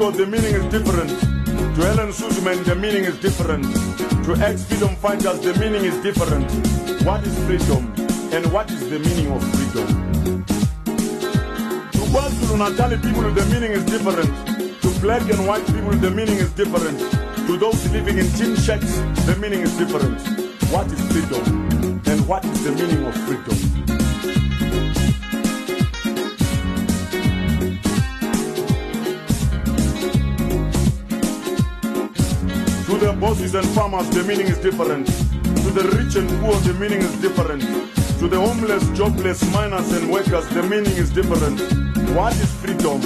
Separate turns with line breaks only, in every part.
Nonsigalelo the meaning is different. To Helen Suzman, the meaning is different. To ex-freedom fighters, the meaning is different. What is freedom and what is the meaning of freedom? To KwaZulu Natal people, the meaning is different. To black and white people, the meaning is different. To those living in tin shacks, the meaning is different. What is freedom and what is the meaning of freedom? Bosses and farmers, the meaning is different. To the rich and poor, the meaning is different. To the homeless, jobless, miners and workers, the meaning is different. What is freedom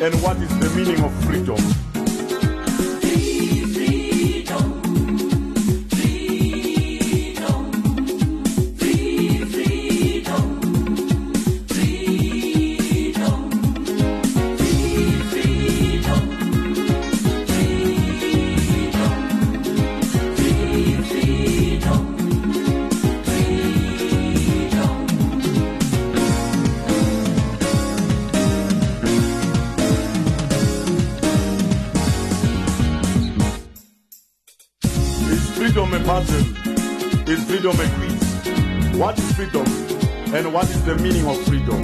and what is the meaning of freedom? The meaning of freedom?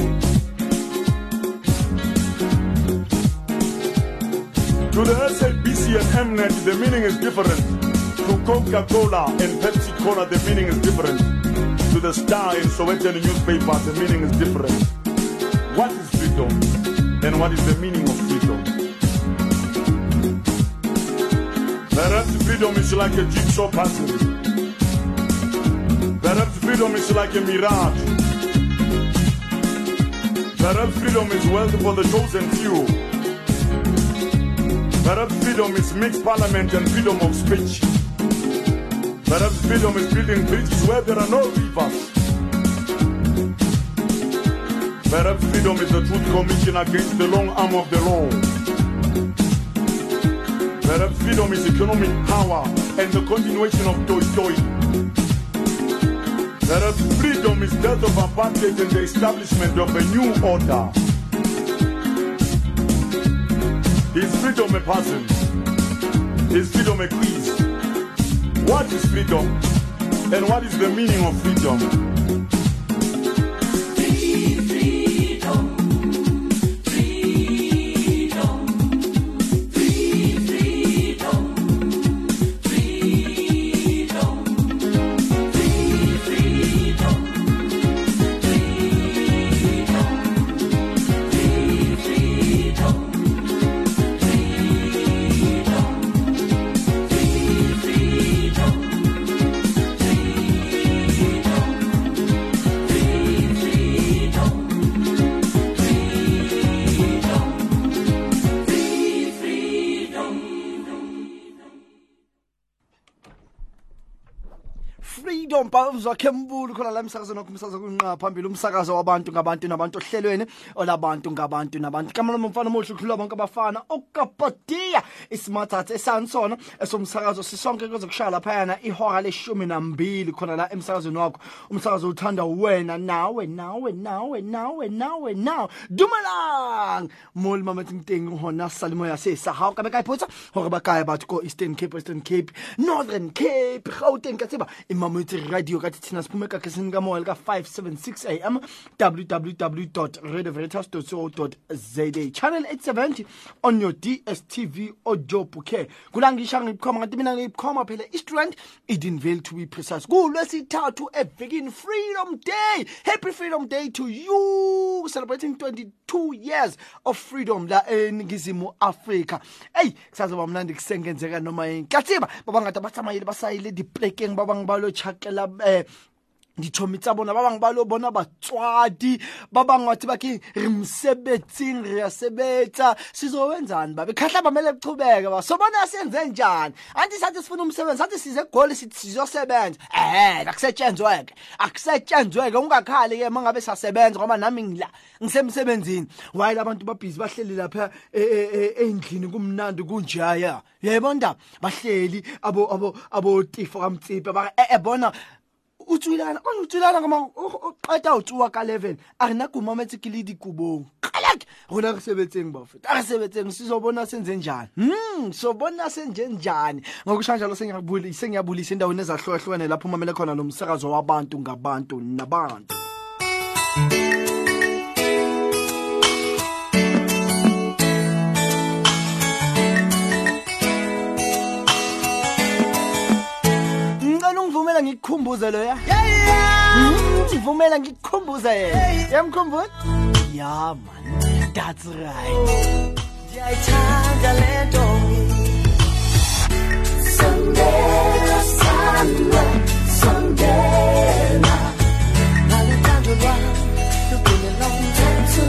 To the SABC and Mnet, the meaning is different. To Coca-Cola and Pepsi-Cola, the meaning is different. To the Star and Sowetan newspaper, the meaning is different. What is freedom? And what is the meaning of freedom? Perhaps freedom is like a jigsaw puzzle. Perhaps freedom is like a mirage. Perhaps freedom is wealth for the chosen few. Perhaps freedom is mixed parliament and freedom of speech. Perhaps freedom is building bridges where there are no rivers. Perhaps freedom is the truth commission against the long arm of the law. Perhaps freedom is economic power and the continuation of toy toy. Perhaps freedom is death of apartheid and the establishment of a new order. Is freedom a person? Is freedom a quiz? What is freedom? And what is the meaning of freedom?
ovos, que é la emsakazweni wakho umsakazo kunqa phambili umsakazo wabantu ngabantu nabantu ohlelweni olabantu ngabantu nabantu. Kamela mfana omuhle ukhulula bonke abafana. Okapodia isimathatha esansona esomsakazo sisonke kuze kushaya laphayana ihora leshumi nambili khona la emsakazweni wakho. Umsakazo uthanda wena nawe nawe nawe nawe nawe nawe. Dumelang! Mol mamating ting hona salimo ya se sa ha ka be ka ipotsa hore ba kae batho ko eastern cape western cape northern cape gauteng ka tseba imametse radio ka thina siphume ka kesini ka moya ka 576 am www.radioveritas.co.za channel 870 on your dstv audio bouquet kulangisha ngibukhoma kanti mina ngibukhoma phela eastrand edenville to be precise. Kulwesithathu evekini freedom day. Happy freedom day to you. Celebrating 22 years of freedom la eningizimu afrika. Eyi kusazoba mnandi kusengenzeka noma yini? Katsiba babangata basamayile basayile diplekeng babang balo ditšhomi tsa bona ba bangwe ba lo bona batswadi ba bangwe bathi bakhe re msebenzini re ya sebetsa. Sizowenzani babe? Khahla bamele kuchubeke ba. Sobona senze njani? Anti sathi sifuna umsebenzi sathi size egoli sizosebenza. Eh akusetshenzweke. Akusetshenzweke ungakhali ke mangabe sasebenza ngoba nami ngila ngisemsebenzini. While abantu babhizi bahleli lapha e, e, e, endlini kumnandi kunjaya? Yebo ndaba bahleli abo abo abo tifo kamtsipe ebona utswilana o utswilana ka mang o qeta o tsoa ka 11 a re na kuma metse ke le dikubong qalak! Rona re sebetseng ba feta re sebetseng sizobona senze njani hm sobona senze njani ngokushanjalo sengiyabuli sengiyabulisa endaweni ezahlukahlukene lapho umamele khona nomsakazo wabantu ngabantu nabantu. ngikhumbuze loya hmm, ndivumela ngikhumbuze yena yamkhumbula? Ya man that's right.
Ndiyayithanda le nto. Sondela sama sondela nalutando lwam lubhile lomthetho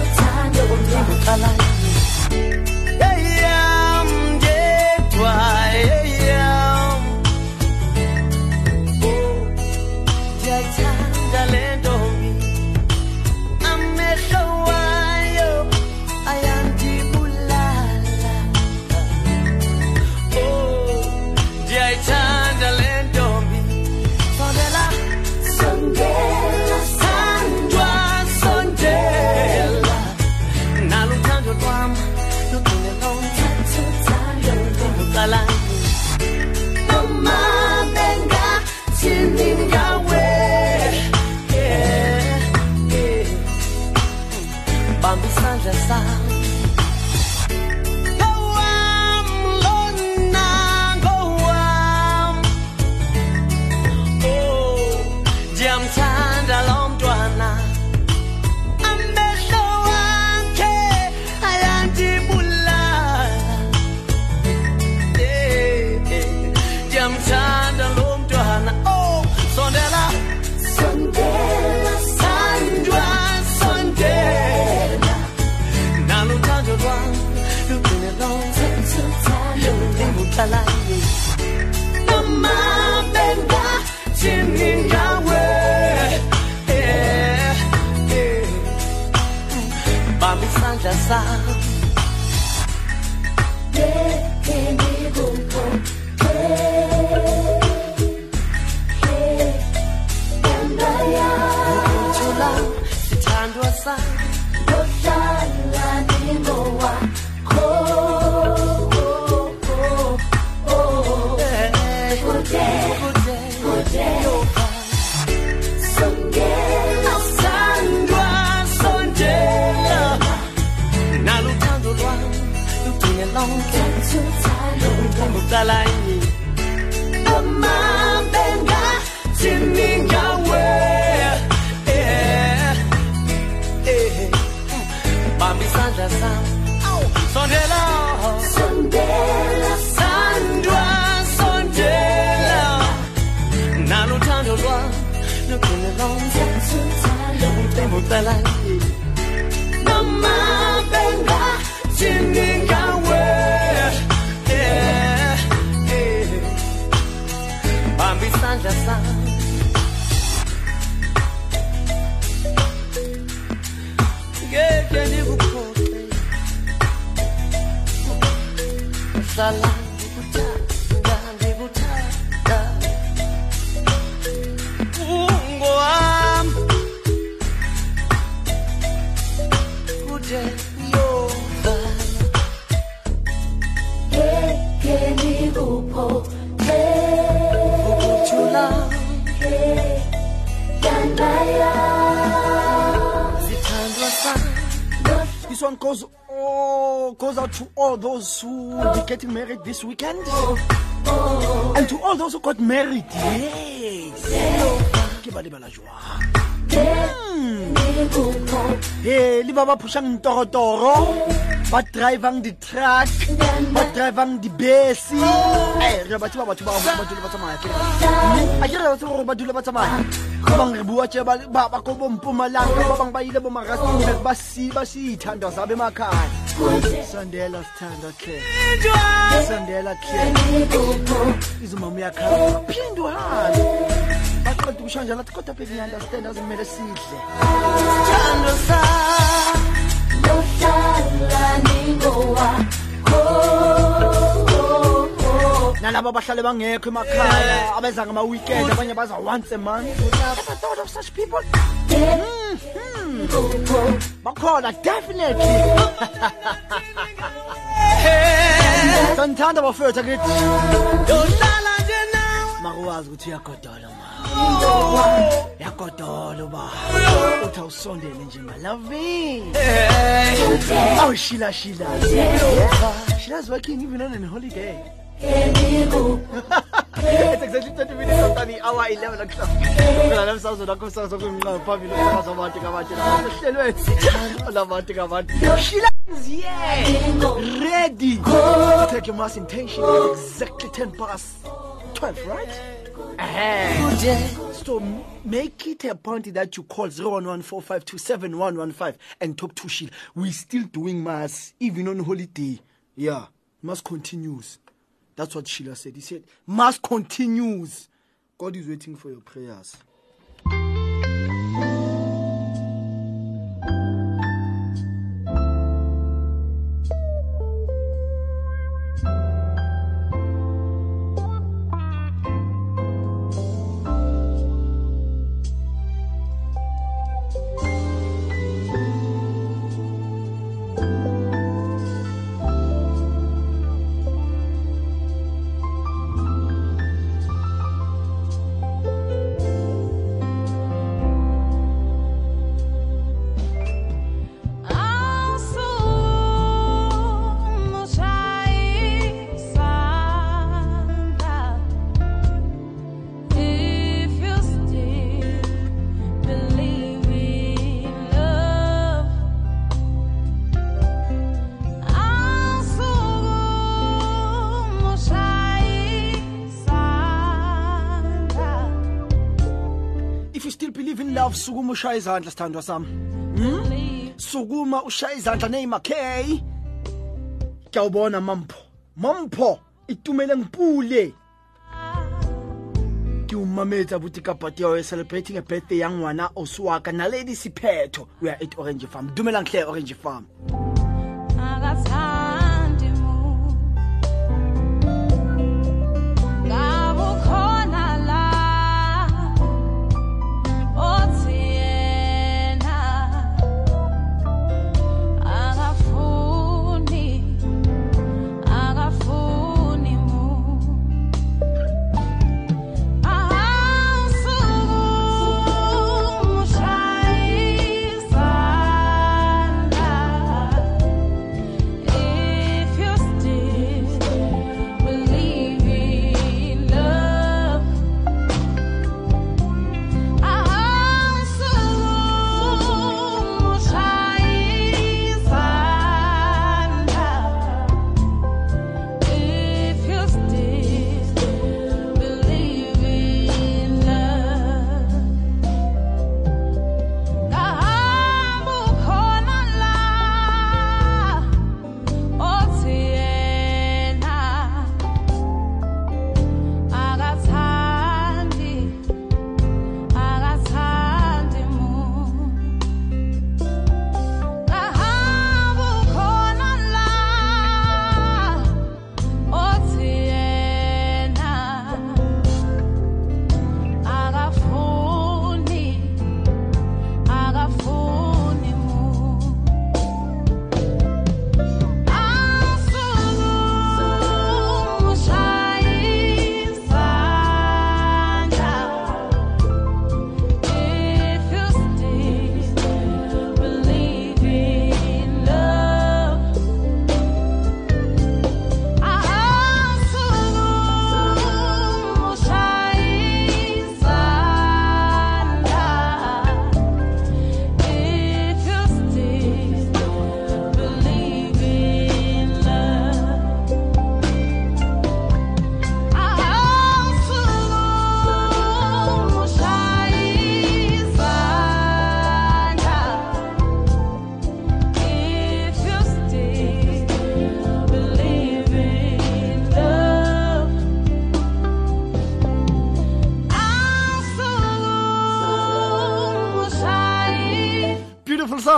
one goes oh goes out to all those who will be getting married this weekend. And to all those who got married yes. Ke Eh, le ba ba phushang ntorotoro ba drivang di-truck ba drivang dibese. Re batho ba batho ba ba dule ba tsamaya a ke re batho gore ba dule ba tsamaya. Ba bang re bua tje ba ko bo mpumalanga ba bang ba ile bo marastinburg ba si ba si ithandwa zabe emakhaya sondela sithanda khe sondela khe izumama uyakhala phinde uhambe baqeda ukusho njalo athi kodwa phela ngiya-understand azimele sidle.
Sithando ningowakho
nalabo abahlale bangekho emakhaya abeza ngama-weekend abanye baza once a month. Thought of such people. Mhm. bakhona definitely. Sanithanda bafethu akithi
yohlala nje nawe.
Makuwazi ukuthi uyagodola ma yagodola uba uthi awusondele nje malavini awu oh, shila shila shila's working even on an holiday It's exactly 20 minutes after the hour 11 o'clock. Mina namsazwe nakho msakazo kwinqaba phambili umsakazo wabantu ngabantu nahlelweni olabantu ngabantu. Sheila is here. Ready. Take your mass intention exactly 10 past 12, right? So make it a point that you call 0114527115 and talk to Sheila. We're still doing mass even on holiday. Yeah, mass continues. That's what Sheila said. He said, Mass continues. God is waiting for your prayers.
Love,
sukuma ushaya izandla sithandwa sami. Sukuma ushaya izandla K. Kuyawubona mampho. Mampho itumele ngipule. ke umametsa buti ka party ya celebrating a birthday ya ngwana oswaka naledi siphetho we are at orange farm dumelang hle orange farm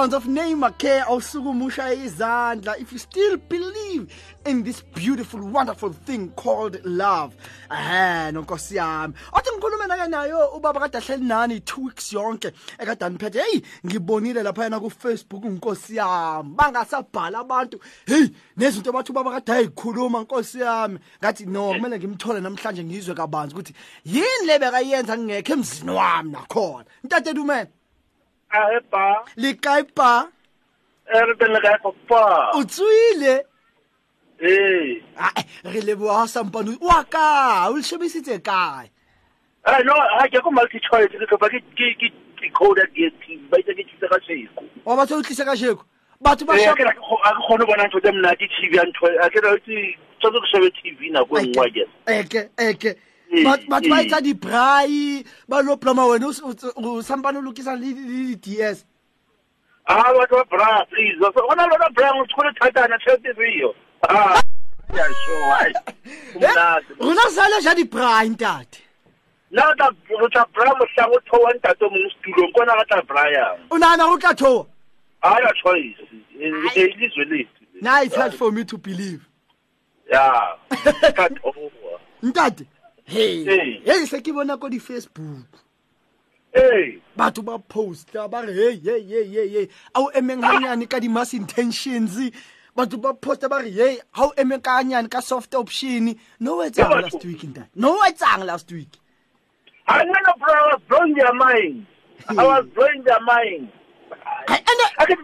sounds of Neymar K awusukumusha izandla. If you still believe in this beautiful wonderful thing called love eh nonkosi yami. Othi ngikhulume nake nayo ubaba kade ahleli nani 2 weeks yonke ekade aniphethe hey ngibonile lapha yana ku Facebook nkosi yami. Bangasabhala abantu hey nezinto bathi ubaba kade ayikhuluma nkosi yami. Ngathi no kumele ngimthole namhlanje ngizwe kabanzi ukuthi yini lebekayenza ngingekho emzini wami nakhona. Ntate dumela
a he pa?
Likae pa?
E re teng le kae papa
o tsuile
ee.
Ai, re leboa sampane wa ka o le shebisitse kae?
A no ha ke ko multi choice ke tlhopa ke ke ke decoder DStv ba itse ke tshitse ka sheko.
Wa batho o tlise ka sheko? Batho ba
Eh, a
shop
ke ra ke kgo- a ke kgone ho bona ntho tse monate tv ya ntho a ke ra itse tshwanetse ke shebe tv nako e nngwe I guess.
Eke eke
Eh,
Bat- batho ba etsa di-brai ba lo ploma wena o sampane o lokisa le di-d s.
A batho ba bra please. Go na lona bra go tshole thatana tšhelete reo e eh,
rona sale ja di-brai ntate.
Na o tla bra mohlang o thoa ntate o mongwe setulong kona ga tla bra yang
o nagana go tla thoa
ana choice ilizwe lethu
now it's hard for me to believe.
Yeah
ntate he
Eh.
hey se ke bona ko di-facebook.
Eh
batho ba posta ba re hey hey hey hey hey a o emeng hanyane ka di-mass intentions batho ba posta ba re hey ha o emeng ka hanyane ka soft option no o etsang
batho-
last week ntate. No o etsang last week.
I know no bro, I was blowing their mind. I was blowing their mind.
Ai, ene-
I can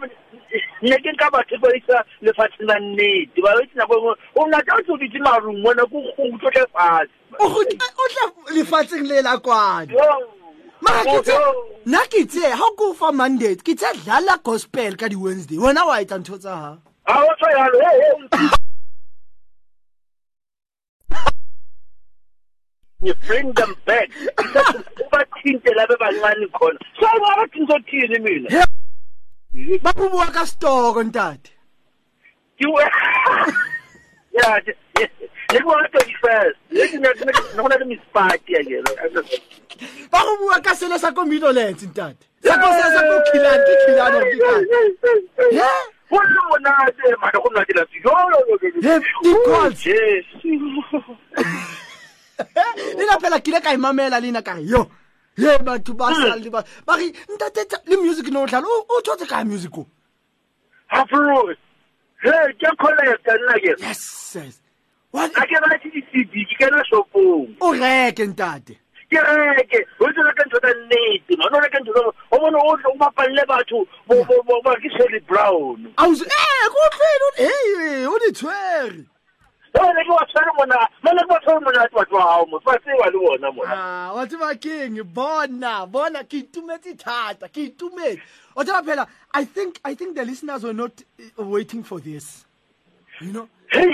ne ke nka batho ba isa lefatsheng la nnete ba itse nako engwe o ngata o tse o dutse marung mona ko go tlotle fatshe.
O gut- o tla lefatsheng le la kwane
Yo.
mara ke tse
Yo.
nna ke tse ha o ko fa mandate ke tse dlala gospel ka di-wednesday wena wa etsa ntho tsa gago
Ha o tswa yalo hey hey you bring them back. Ubathinte labe bancane khona. So ngabathini sothini mina
Bapu mwa ka
store kon tat? Ki wè? Ya, jek mwa to di fes. Jek mwen ade mi spati a
gen. Bapu mwa ka sele sa kon mi dolen sin tat? Sa kon sele sa kon kilan ki kilan an di tat? Ye?
Kon nou mwen ade, man kon mwen ade la si. Yo, yo, yo,
yo. Di
kol?
Je, si. Li la pe la kile ka imame la li na ka yo. Yo. Ye batho ba sale ba ba re ntate tsa- le music no tlhalo o o thotse ka music o?
Ha bro hey ke collect nna ke
yes yes. What
a ke ba di CD ke kana shopong.
O reke ntate.
Ke reke. O tse ka ntho tsa nnete man. O reka ntho tsa o bona o tlo o bapalle batho bo bo bo ba ke Shirley Brown.
Ausi eh go tlhelo hey o di tshwere.
Wena ke wa tshwere mona, mana ke wa tshwere mona batho ba hao mo. Ba tseba le bona mona.
ah wa tseba keng bona bona ke itumetse thata ke itumetse o tseba phela i think i think the listeners were not uh, waiting for this you know
Hey,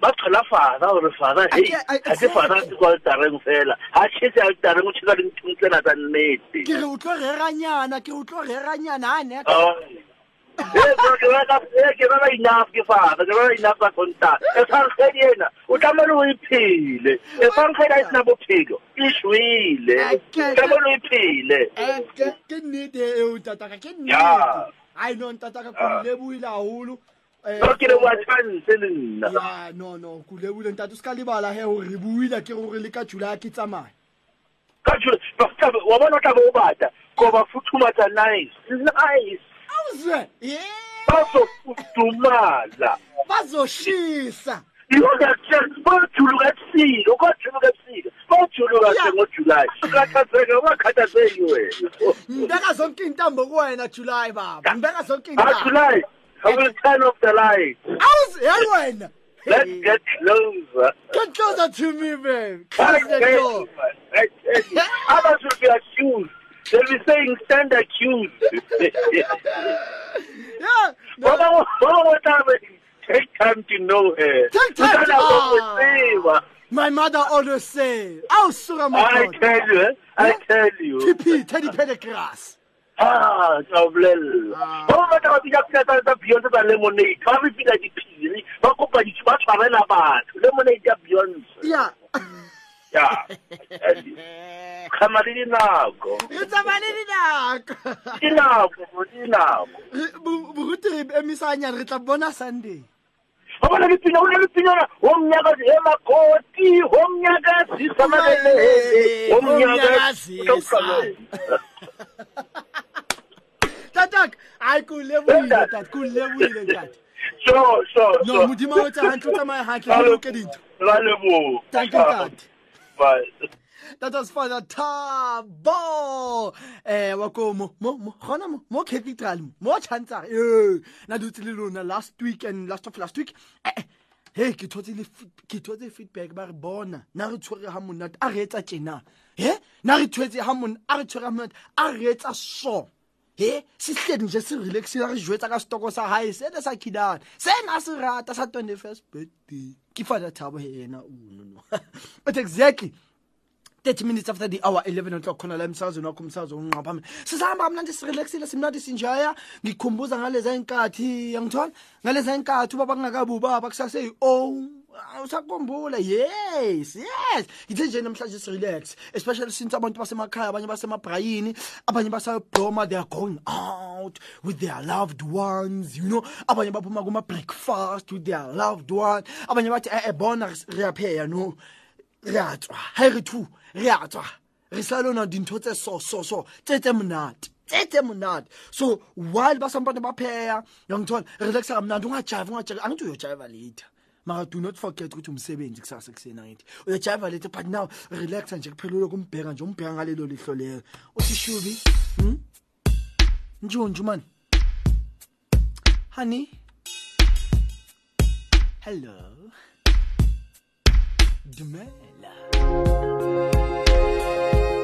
ba thola fada gore fada hey.
Ake- a-
fada se kwa fela. ga tshetse a tareng o le nthong tsena tsa nnete.
ke re o tlo reranyana ke o tlo reranyana a
Ah. Eh, bro, ke rata eh ke rata enough ke fada. Ke rata enough ka konta. E tshwanetse ena. O tlamehile o iphile. E tshwanetse a sena bophelo. E shwele.
Ake-
Tlamehile o iphile.
Eh, ke ke nnete eo ntataka ke nnete
Ya.
ai no ntataka ko leboile haholo Eh,
No ke le wa tshwanetse le nna.
ya no no ko leboile ntate o se ka lebala he hore re buile ke gore le ka july ke tsamaya
ka jule wa bona o tlabe o bata ko ba futhumatsa nice nice
awuzwe ye?
Bazofudumala
bazoshisa.
Bajuluka ebusika ukojuluka ebusika bajuluka
Ya.
se ngojulayi. Ukhathazeka ungakhathazeki wena.
Ngibeka zonke iy'ntambo kuwena july baba. Ngibeka zonke
ha
iy'ntambo.
Julayi i will turn off the light.
Awuzi hey wena.
Let's get closer.
Get closer to me babe.
I
close the
tell you,
door.
I tell you. others will be accused they'll be saying stand accused
yeah no.
Baba, Baba, what time? Take time to know her.
Take time to-
usiwa.
my mother always say awusuka
I
madoda
tell you, eh? I tell you.
tp teddy pendergrass
Ah, ngiyawulela.
Ah.
Batla ba bija pina tsa tsa Beyonce tsa Lemonade. Ba re pina diphiri. Ba kopa di ba tshwarela batho. Lemonade ya Beyonce.
yeah
Yeah. I tell you. Khamari dinako.
It's a vanilla. tatak
inako inako
boruti re emisanyane re tla bona sunday
abona liphinya unelipinyana womnyakazi emakoti womnyakazi samalelele
Womnyakazi,
womnyakazi
tatak hayi kulebile tat kulebile tat
so so
no
so
modimo o tsa hantle o tsamaya hantle o loke dintho
la lebo
Dankie, tate.
Bye
that was father tabo eh wa ko mo mo gona mo mo cathedral mo chantsare. Eh na dutse le lona last week and last of last week. Eh eh, hey ke thotse le ke thotse feedback ba re bona na re tshwere ha monate a re etsa tjena. He na re thwetse ha mon a re tshwere ha monate a re etsa so he se hledi nje se relaxile re jwetsa ka stoko sa hae se ne sa khidana. Se na se rata sa 21st birthday. Ke father thabo he yena uno no but exactly 30 minutes after the hour 11 o'clock khona la emsakazweni wakho umsakazo unqa phambili. Sisahamba kamnandi sirelaxile simnandi sinjaya. Ngikhumbuza ngaleza inkathi yangithola ngaleza inkathi ubaba kungakabi ubaba kusase o usakhumbula yes yes. Ngithe nje namhlanje sirelax especially since abantu basemakhaya abanye basemabrayini abanye basayobhloma they are going out with their loved ones you know. Abanye baphuma kuma-breakfast with their loved one. Abanye bathi eh eh, bona re a pheya no. Re a tswa ha re thu re a tswa re sa lona dintho tse so so so tse tse monate tse tse monate. So while ba sampane ba pheya yangithola relaxa kamnandi ungajayiva ungajayiva angithi uyojayiva later mara do not forget ukuthi umsebenzi kusasa kuse-90 uyajiva lethe but now. Relaxa nje kuphela ulokhu umbheka nje umbheka ngalelo lihlo leyo uthi shubi hmm? njunju mani honey? Hello? Dumela.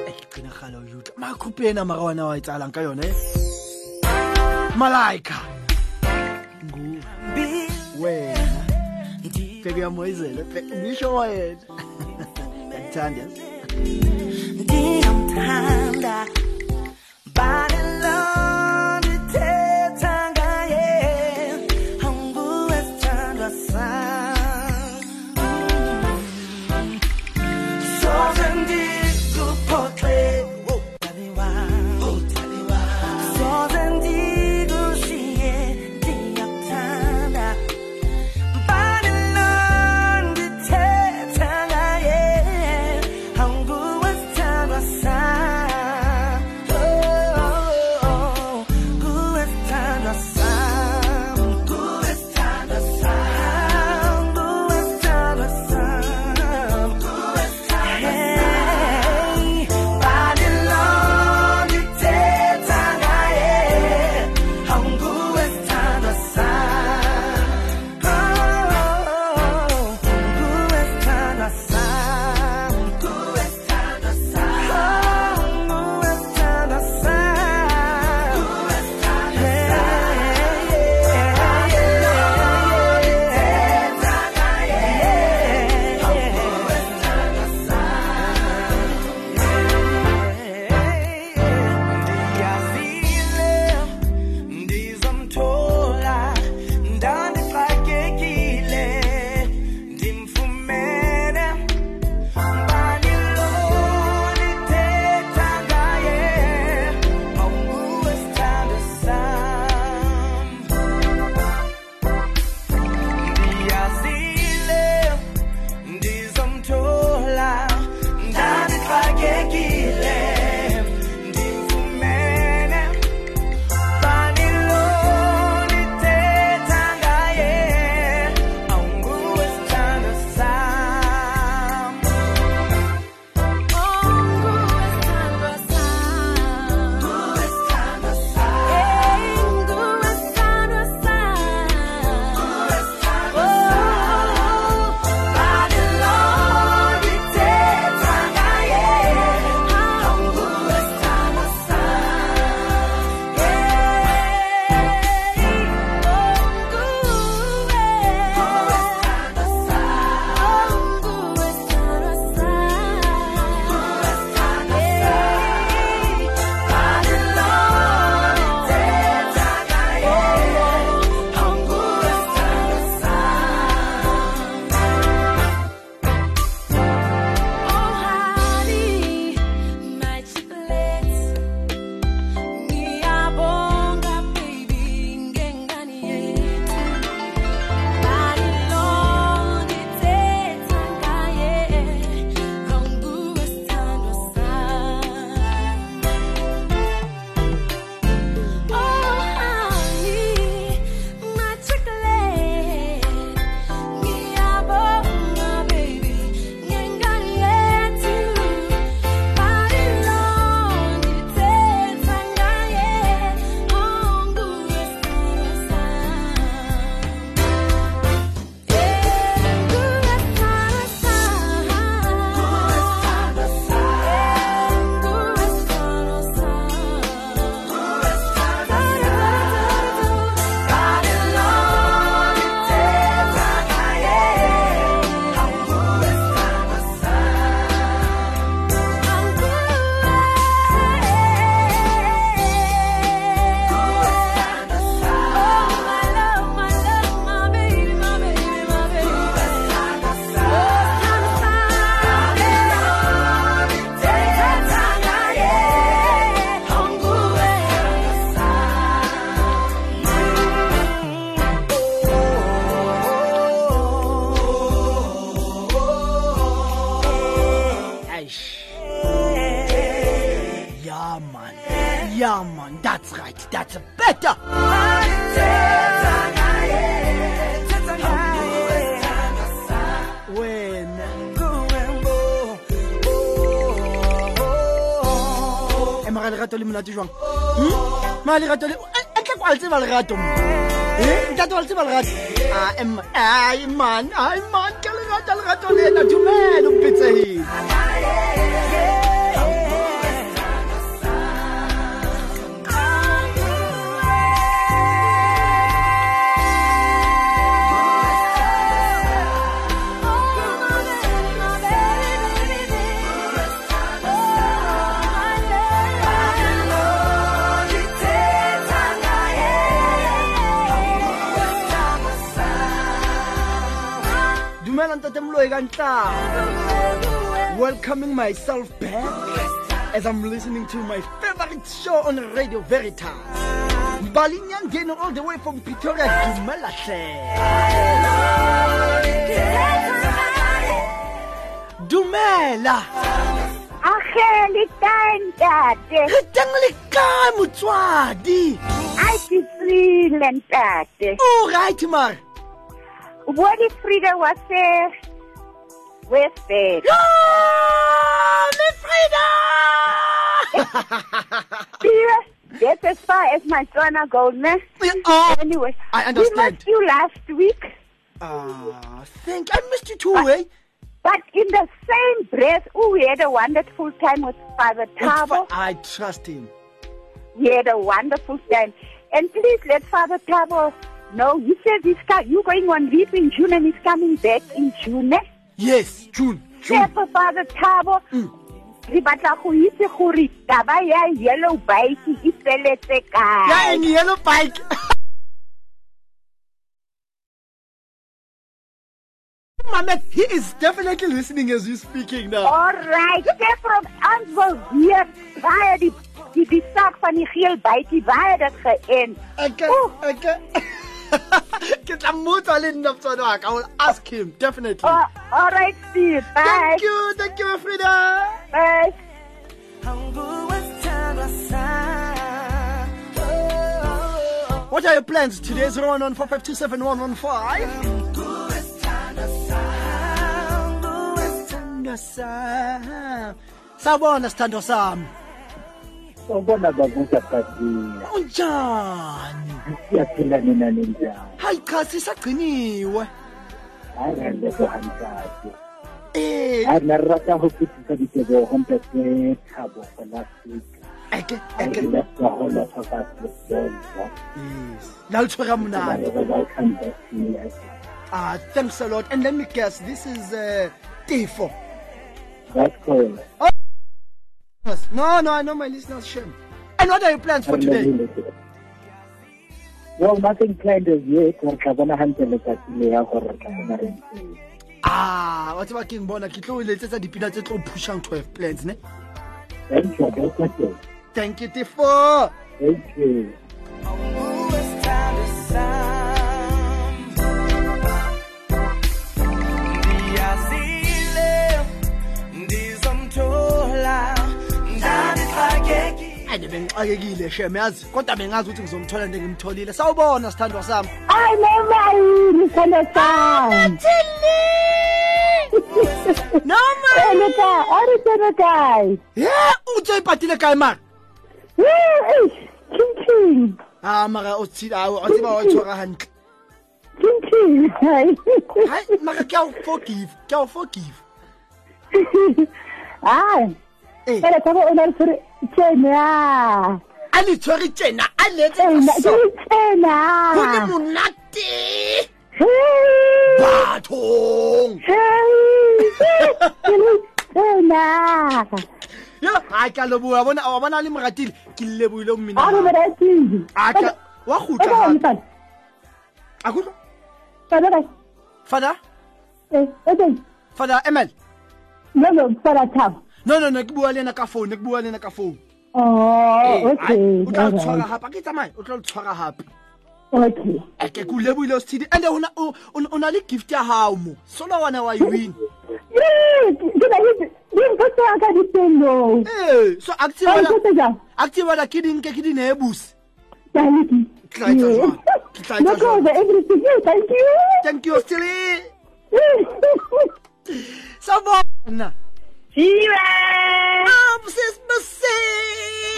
Egcina hala uyuta makhuphi mara wana wayitsalang ka yona eh? malaika. Nguwe pega Moisés, pega o bicho Moisés. Tá entendendo? Monate jwang? Hmm? maga lerato le entle kwa le tseba lerato Eh, ntate wa le tseba lerato? Ah, ai man ai man ke lerata lerato lena. Dumele o mpetsegile dumela ntate moloi ka welcoming myself back as i'm listening to my favorite show on radio veritas mbalinyangeni all the way from pretoria dumela hle dumela.
Ageli tantate.
re teng le kae motswadi
Ai ke Frida ntate.
o right mare
Wodi Frida was se West Bay.
le frida
That's as far as my son goes,
oh,
Anyway,
I
we
understand.
missed you last week,
Ah, thank I missed you too, eh?
but in the same breath, oh, we had a wonderful time with Father Tabo.
I trust him.
We had a wonderful time. And please let Father Tabo know. He says he's co- you going on leave in June and he's coming back in June. Eh?
Yes, June. June.
Tshepo Father Thabo re batla go itse gore taba ya yellow bike e feletse kae
in yellow bike. Mama, he is definitely listening as you speaking now.
alright ke from Answil hier baie die die die saak van die geel bytjie baie dit geënt
Okay,
Oeh.
okay. Get Mutha Linda Msonwak. I will ask him, definitely.
Oh, all right, Steve. Bye.
Thank you. Thank you, Frida.
Bye.
What are your plans today? 01145271115. Sabona, Stando Sam
ubona bavuza bhatiya
unjani
siyaphila nina ninjani
hayi cha sisagciniwe
hayi eh. randeko
hamtati
hayi narata ho kutisa ditebogo mpete thabo gona seka Now it's
Ah, thanks a lot. And let me guess, this is uh, T4.
That's correct. Cool.
Yes. No, no, I know my listeners shame. And what are your plans for today?
Well, nothing planned as yet. Re tla bona hantle letsatsi le ya gore re tla bona re ntse.
Ah, wa tseba ke bona ke tlo o letsetsa dipina tse tlo o pushang 12 plans, ne?
Thank you. That's okay.
Thank you, Tifo.
Thank you.
and bengixakekile shem yazi? Kodwa bengazi ukuthi ngizomthola ndengimtholile. Sawubona sithandwa sami.
Hayi nomayini sithandwa sami?
Nomayini
ari sithandwa kayi
ye uthe ibhatile kayi mara
kinking
ha mara o tseba wa tshwara hantle
kinking
hayi mara ke a o forgive ke a o forgive hayi
fela tabo o na le tsena
a le tshwere tsena a
letsetso tjena
go le monate bathong
tjena
yo a ka leboa bona wa bona le moratile ke leboile mmina
a re moratile
a ka wa khutla a khutla
fada ba
fada
eh eh
fada emel
no no fada thabo
No, no, nagbuwa le na ka phone, nagbuwa le na ka phone.
Oh,
eh,
okay.
O tla tshwara hapa, ke tsamaye, o tla tshwara hapa.
Okay.
Eh, ke go lebohile o stidi. And ona o ona le gift ya hao mo. Solo wana wa e win.
Yeah, ke ba hit. Ngiphosa ya ka ditembo.
Eh, so activa la. Activa la kidin ke kidin e busi. Thank you.
No cover everything. Thank you.
Thank you, Stili. Sabona.
Jiwe!
Um, sis Missy.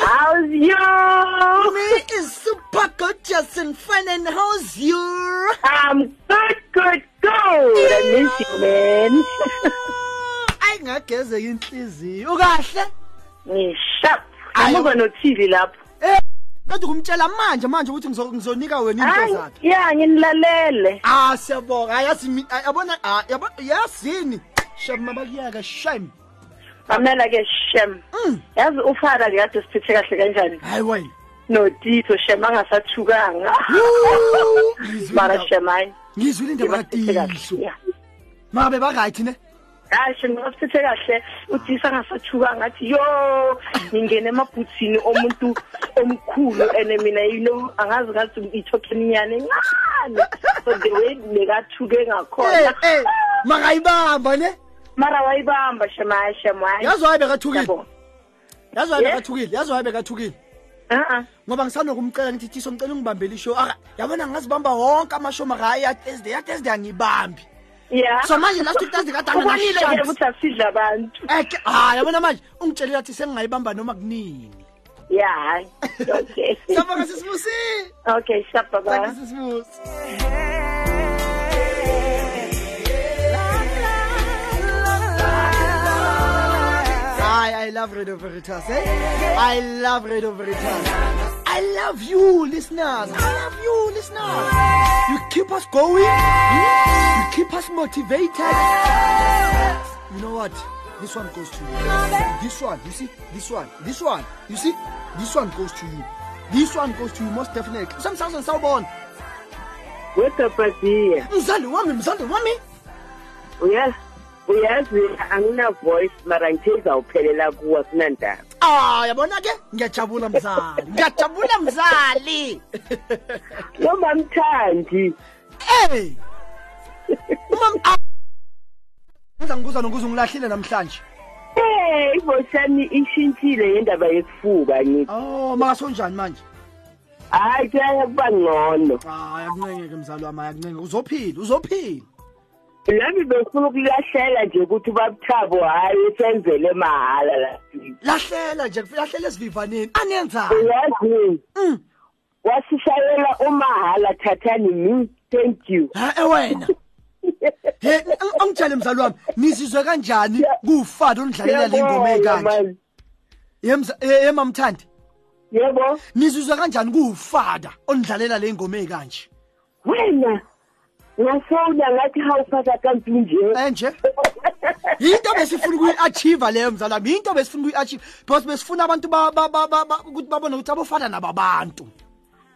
How's you?
Me is super gorgeous and fun and how's you?
I'm good, good, good. I miss you, man.
Ay ngageze inhliziyo. Ukahle?
Ngishap.
Ayi.
Amuba nothili lapho.
Eh, kade kumtshela manje manje ukuthi ngizo- ngizonika wena into
Hayi,
zakhe.
ya nginilalele.
Ah siyabonga yazi mi- ah, yabona ah, yabo yazini. Shema bakuyaka shame.
Mamela ke Shem.
Mm.
Yazi ufara kade siphethe kahle kanjani?
Hayi wena.
No Tito Shem angasathukanga. Mara Shem hayi.
Ngizwile indaba.
Yeah.
Mabe ba right ne?
hayi shengasiphethe kahle uthisa angasathukanga ngathi yo ngingena emabhuthini omuntu omkhulu and mina you know angazi ngathi ithokeminyane encane so the way nekathuke
Eh
ngakhona
eh makayibamba ne?
Mara wayibamba shemaya shemaya
Yazi wabe kathukile.
Yabo.
Yazi wabe
Yeah.
kathukile. Yazi wabe kathukile.
Uh-uh.
ngoba ngisanokumcela ngithi thiso ngicela ungibambele ishow aka yabona ngazibamba wonke amashow maka hayi ya Thursday ya Thursday angibambi
yeah
so manje last week Thursday kade
ubonile ke
angana
ukuthi asidla abantu
eke ah yabona manje ungitshelile athi sengingayibamba noma kunini
yeah hayi okay
sabonga sisibusi
okay shap baba
thank love Radio Veritas, eh? I love Radio Veritas. I love you, listeners. I love you, listeners. You keep us going. You keep us motivated. You know what? This one goes to you. This one, you see? This one. This one. You see? This one goes to you. This one goes to you most definitely. Samsung sawubona.
wetapatiye
Mzali wami, mzali wami.
uyazi uyazi angina voice mara ngithe izawuphelela kuwo sinandaba
Ah, yabona ke? Ngiyajabula mzali. Ngiyajabula mzali.
noma mthandi
Hey. Umam ah. Ngiza ngibuza nokuze ungilahlile namhlanje.
Eh, ivoice yami ishintshile ngendaba yesifuba ngithi.
Oh, makasonjani manje?
Hayi kuyaye kuba ngcono.
Ah, ayakuncengeke mzali wami, ayakuncenge. Uzophila, uzophila.
Nami befuna ukulahlela nje ukuthi babuthabo hayi senzele mahala la.
Lahlela nje, lahlela esivivaneni. Anenzani?
Uyazi
Mm.
wasishayela umahala thathani mi thank you.
Ha ewena. He, ang- angitshele mzali wami, nizizwe kanjani kufana ondlalela le ngoma ekanje?
man.
Yemza emamthandi.
Yebo
Nizizwe kanjani kufada ondlalela le ngoma ekanje?
wena ngasona ngathi hawuphatha kanti nje.
Enje? Into besifuna ukuyi-achieve leyo mzala wami, into besifuna ukuyi-achieve because besifuna abantu ba ba ba ba ba- ukuthi babone ukuthi abofana nababantu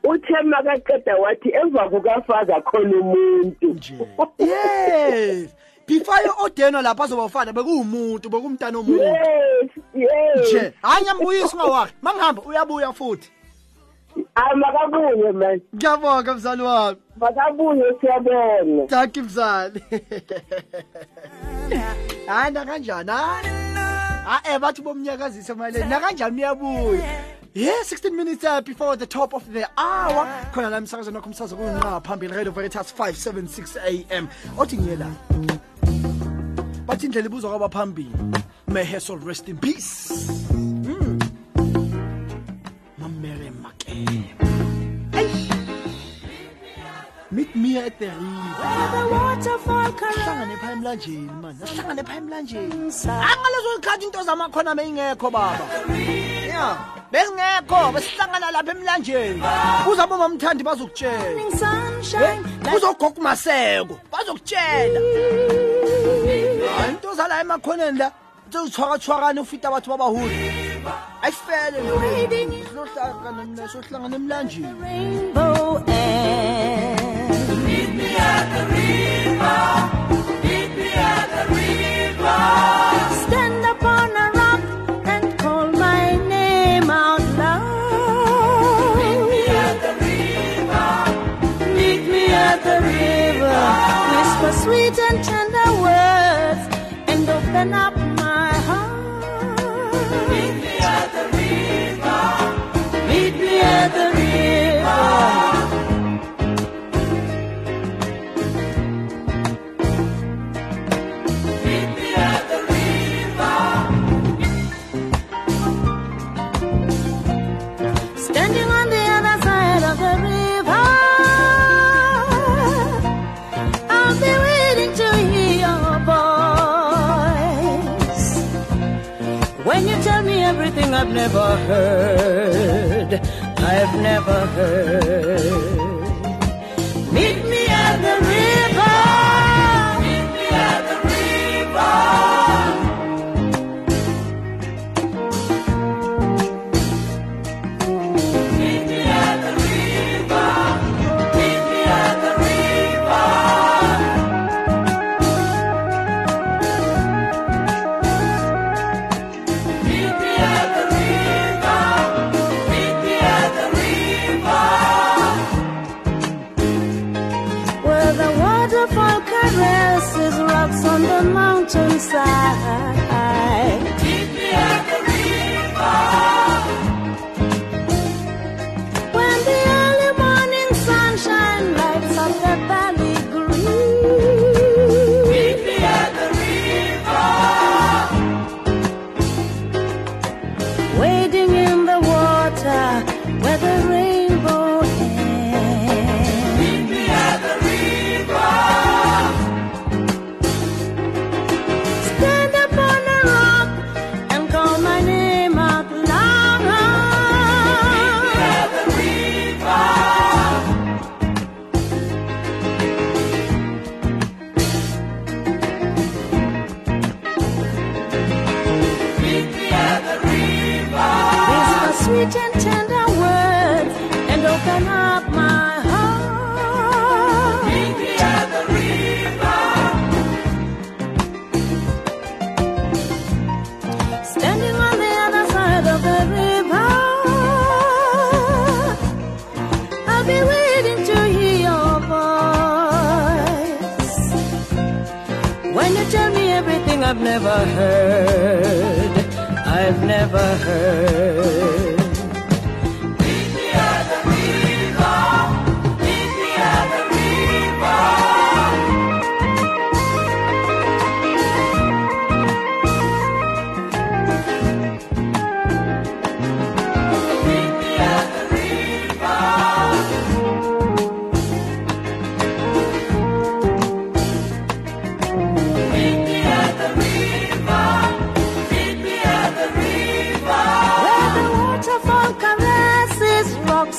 Uthema kaqeda wathi emva kukafaza khona umuntu.
nje. Yes. Before yo-ordainwa lapha azobafana bekuwumuntu, bekumntana omuntu.
Yes, yes.
Nje, hayi ngiyambuyisa ungawakhe. Mangihamba uyabuya futhi.
Ah makabuye man.
Ngiyabonga mzali wami.
Makabuye siyabona.
Thank you mzali. Hayi nakanjani? Ah eh bathi bomnyakazisa maleni. Nakanjani uyabuya? Yeah, 16 minutes uh, before the top of the hour. Khona la emsakazweni wakho umsakazo kunqa phambili Radio Veritas 576 AM. Othi ngiyela. Bathi indlela ibuzwa kwaba phambili. May her soul rest in peace. meet mia at the riverhlangane phaa emlanjeni mani asihlangane phaa emlanjeni. Angalezo likhathi into zamakhona beyingekho baba. Ya bezingekho besihlangana lapha emlanjeni. Kuzabe mamthandi bazokutshela. Eh, Kuzogoga umaseko bazokutshela. Into zala emakhoneni la sezithwakathwakane ufita abantu babahuli ayifele sohlangana emlanjeni.
Sweet and tender words and open up never heard, I've never heard.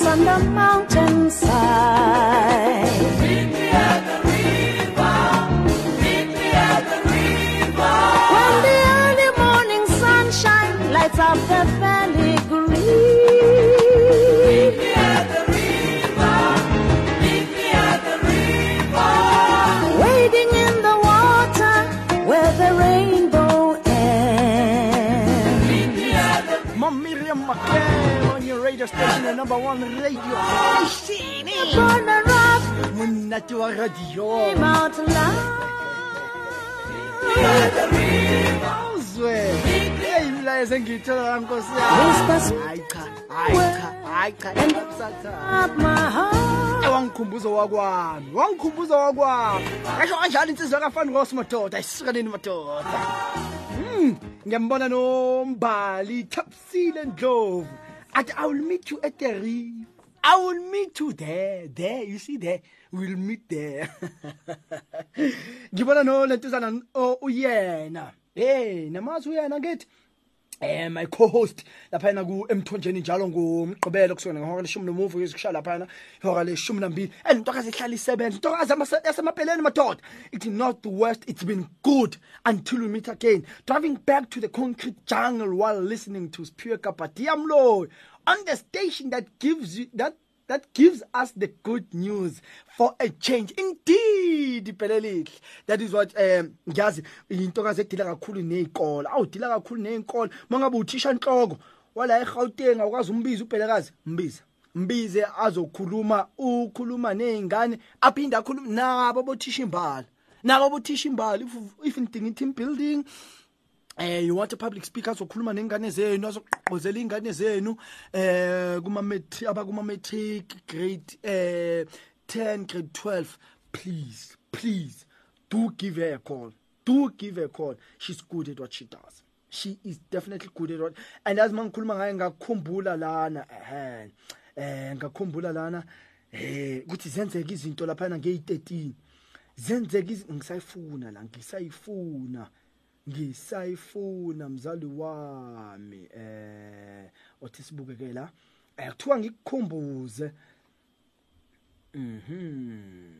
On the mountainside.
number one radio.
Sini. Burner
up. Munnatua radio.
Mount
Uzwe. Hey, mlayezo engiyithola nkosi yami. Hayi cha, hayi cha, hayi cha.
Sathana.
Ewangikhumbuzo wakwami, wangikhumbuzo wakwami. Ngisho kanjani insizwa kafani ngos madoda, isuka nini madoda? Mm, ngiyambona nombali Thapsile Ndlovu. I will meet you at the reef. I will meet you there. There, you see there. We'll meet there. Ngibona no lentuzana o- oh, uyena. Hey, namazi uyena ngithi eh my co-host lapha na ku emthonjeni njalo ngomgqibelo kusona ngehora leshumi nomuvu ezikushaya lapha na ihora leshumi nambili. And intokazi ihlala isebenza. Intokazi amase- yasemapheleni madoda. It's not the worst. It's been good until we meet again. Driving back to the concrete jungle while listening to Spure Kapatiamlo on the station that gives you that that gives us the good news for a change indeed pelelihle that is what um ngiyazi intokazi edila kakhulu nezikole awudila kakhulu nezikole mangabe uthisha inhloko wala eGauteng awukazi umbiza ubhelekazi mbiza mbize azokhuluma ukhuluma nezingane aphinda akhuluma nabo bothisha imbala nabo bothisha imbala if if in team building eh you want a public speaker azokhuluma nengane zenu azogqozela ingane zenu eh kuma matric abakuma matric grade eh 10 grade 12 please please do give her a call. Do give her a call. She's good at what she does. She is definitely good at what and as mangikhuluma ngaye ngakukhumbula lana eh eh ngakukhumbula lana eh ukuthi zenzeke izinto lapha nge13 zenzeke izi- ngisayifuna la ngisayifuna. Ngisayifuna mzali wami. Eh othi sibukeke la. Eh kuthiwa ngikukhumbuze. Mhm.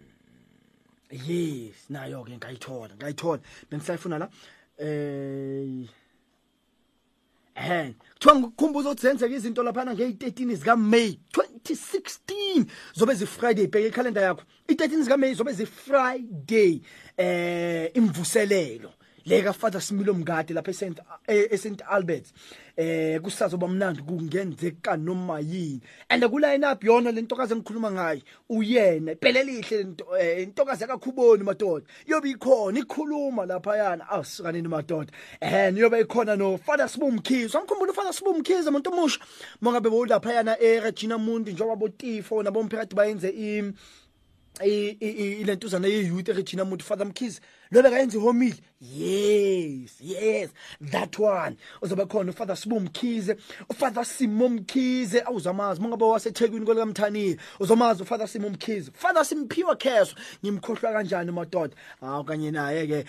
Yes nayo ke ngayithola ngayithola. Bengisayifuna la. Eh Eh, kuthiwa ngikukhumbuza ukuthi zenzeke izinto laphana nge-13 zika May 2016 zobe zi Friday bheka ikhalenda yakho. I13 zika May zobe zi Friday eh imvuselelo. Leka Father Similo Mngadi lapha eSt eSt Albert. Eh kusazoba mnandi kungenzeka noma yini. And ku line up yona lentokazi engikhuluma ngayo uyena. Phela lihle lento eh, intokazi yakakhuboni madoda. Yobe ikhona ikhuluma lapha yana. Awusikanini madoda. Eh niyobe ikhona no Father Sibu Mkhize. Angikhumbula uFather Sibu Mkhize umuntu omusha. Mongabe bolapha yana eRegina Mundi njengoba botifo nabomphakathi bayenze i i- i- ilentuzana ye-youth eregina muntu father mkhize. Lobe kayenza ihomile yes yes that one. Uzobe khona ufather sibu mkhize ufather simo mkhize. Awuzamazi mangabe wasethekwini kwelikamthaniya uzomazi ufather simo mkhize. Father simphiwa kheso ngimkhohlwa kanjani madoda? Hawu kanye naye-ke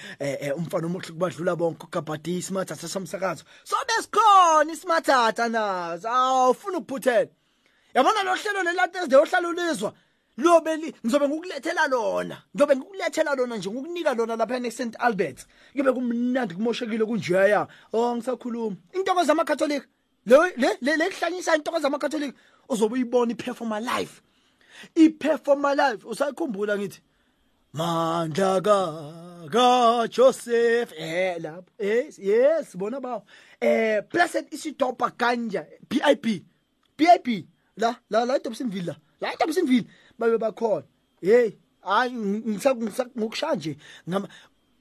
um umfana omuhle kubadlula bonke ugabhadi isimathatha somsakazo. Sobe sikhona isimathatha nazo. Awufuna ukuphuthela. Yabona lo hlelo lelatesde ohlala ulizwa? Lobe li- ngizobe ngikukulethela lona. Ngizobe ngikukulethela lona nje ngokunika lona lapha eSt Albert. Kube kumnandi kumoshekile kunjeya. Oh ngisakhuluma. Intokozo zamakatholika le le le lekuhlanyisa intokozo zamakatholika uzobe uyibona iperforma live iperforma live usayikhumbula ngithi mandla ka ka Joseph. Eh lapho. Yes yes bona bawo. Eh blessed isidopa kanja PIP PIP la la la eDobsonville la. La eDobsonville babe bakhona. Hey hayi ngisakushaya nje ngama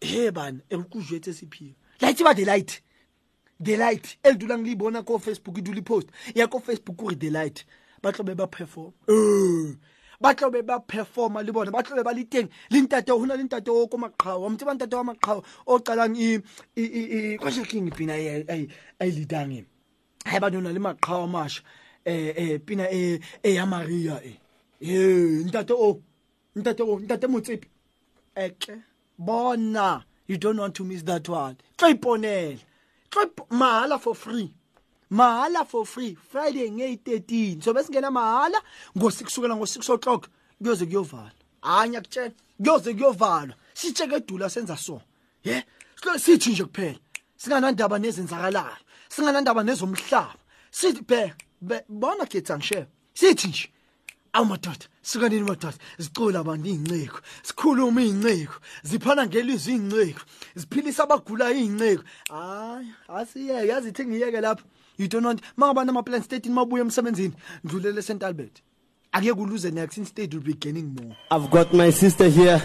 hey bani ekuzwethe siphiwe light ba the light. The light. Elidula ngilibona ko Facebook idula ipost ya ko Facebook kuri the light. Batlobe ba perform eh batlobe ba performa libona batlobe baliteng. Lintate hona lintate o ko maqhawe umthi bantate wa maqhawe oqalang i i i kwashe king pina ay ay lidangi hayi banona le maqhawe amasha. Eh eh pina eh eh ya Maria eh. Eh ntate o ntate o ntate motsepi eke. Bona you don't want to miss that one. Tlo iponela. Tlo mahala for free. Mahala for free. Friday ngeyi-13 so besingena mahala kusukela ngo-6 o'clock. Kuyoze kuyovalwa. Hayi ngiyakutshela kuyoze kuyovalwa. Sitsheke edula senza so. Ye sithi nje kuphela singanandaba nezenzakalayo singanandaba nezomhlaba. Sithi be- bona khetha ngisheya sithi nje. Awu madoda sikanini madoda zicula abantu iy'nciko sikhuluma iy'nciko ziphana ngelizwi iy'nciko ziphilisa abagulayo iy'nciko hayi asiyeke yazi ithi ngiyeke lapho want ma abantu ama-plan state mabuye emsebenzini ndlulele st albert akuye kuluze next instead will be gaining more
I've got my sister here.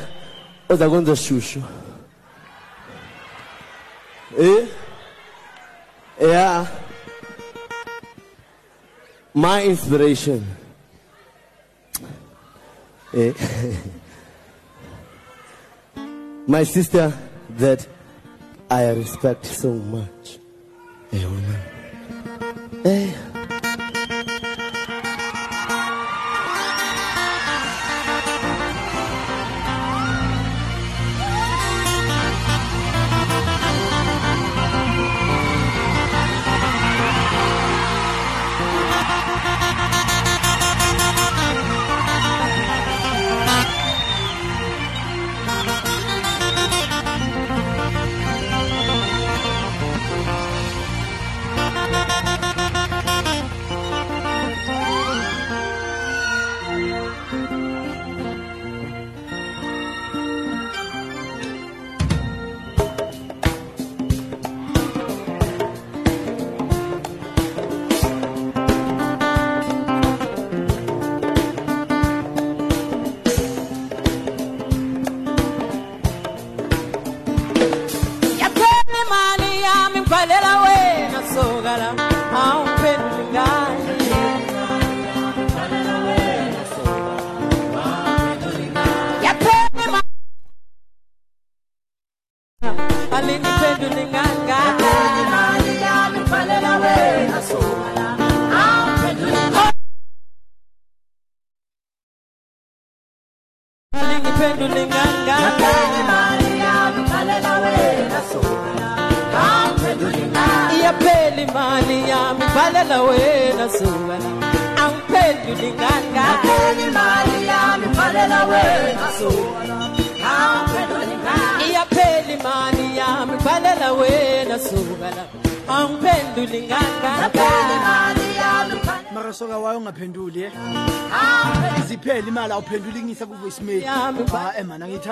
Ozagonza Shushu. Eh? Yeah. My inspiration. Eh? my sister that I respect so much. Eh,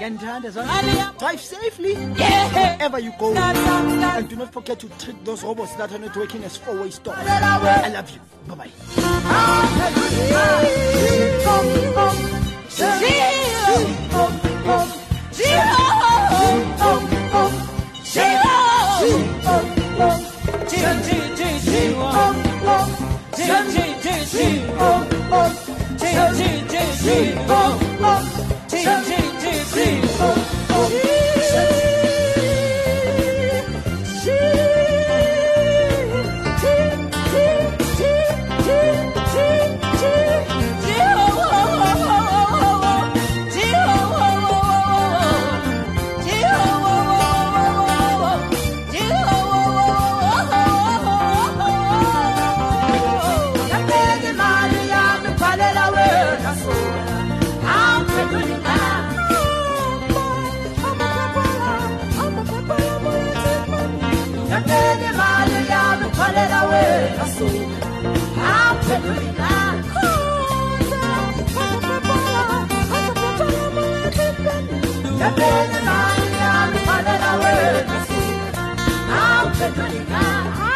yeah
ngiyanithanda zona
Mali yami.
drive safely
yeah
wherever you go and do not forget to treat those robots that are not working as four-way stop i love you 这
里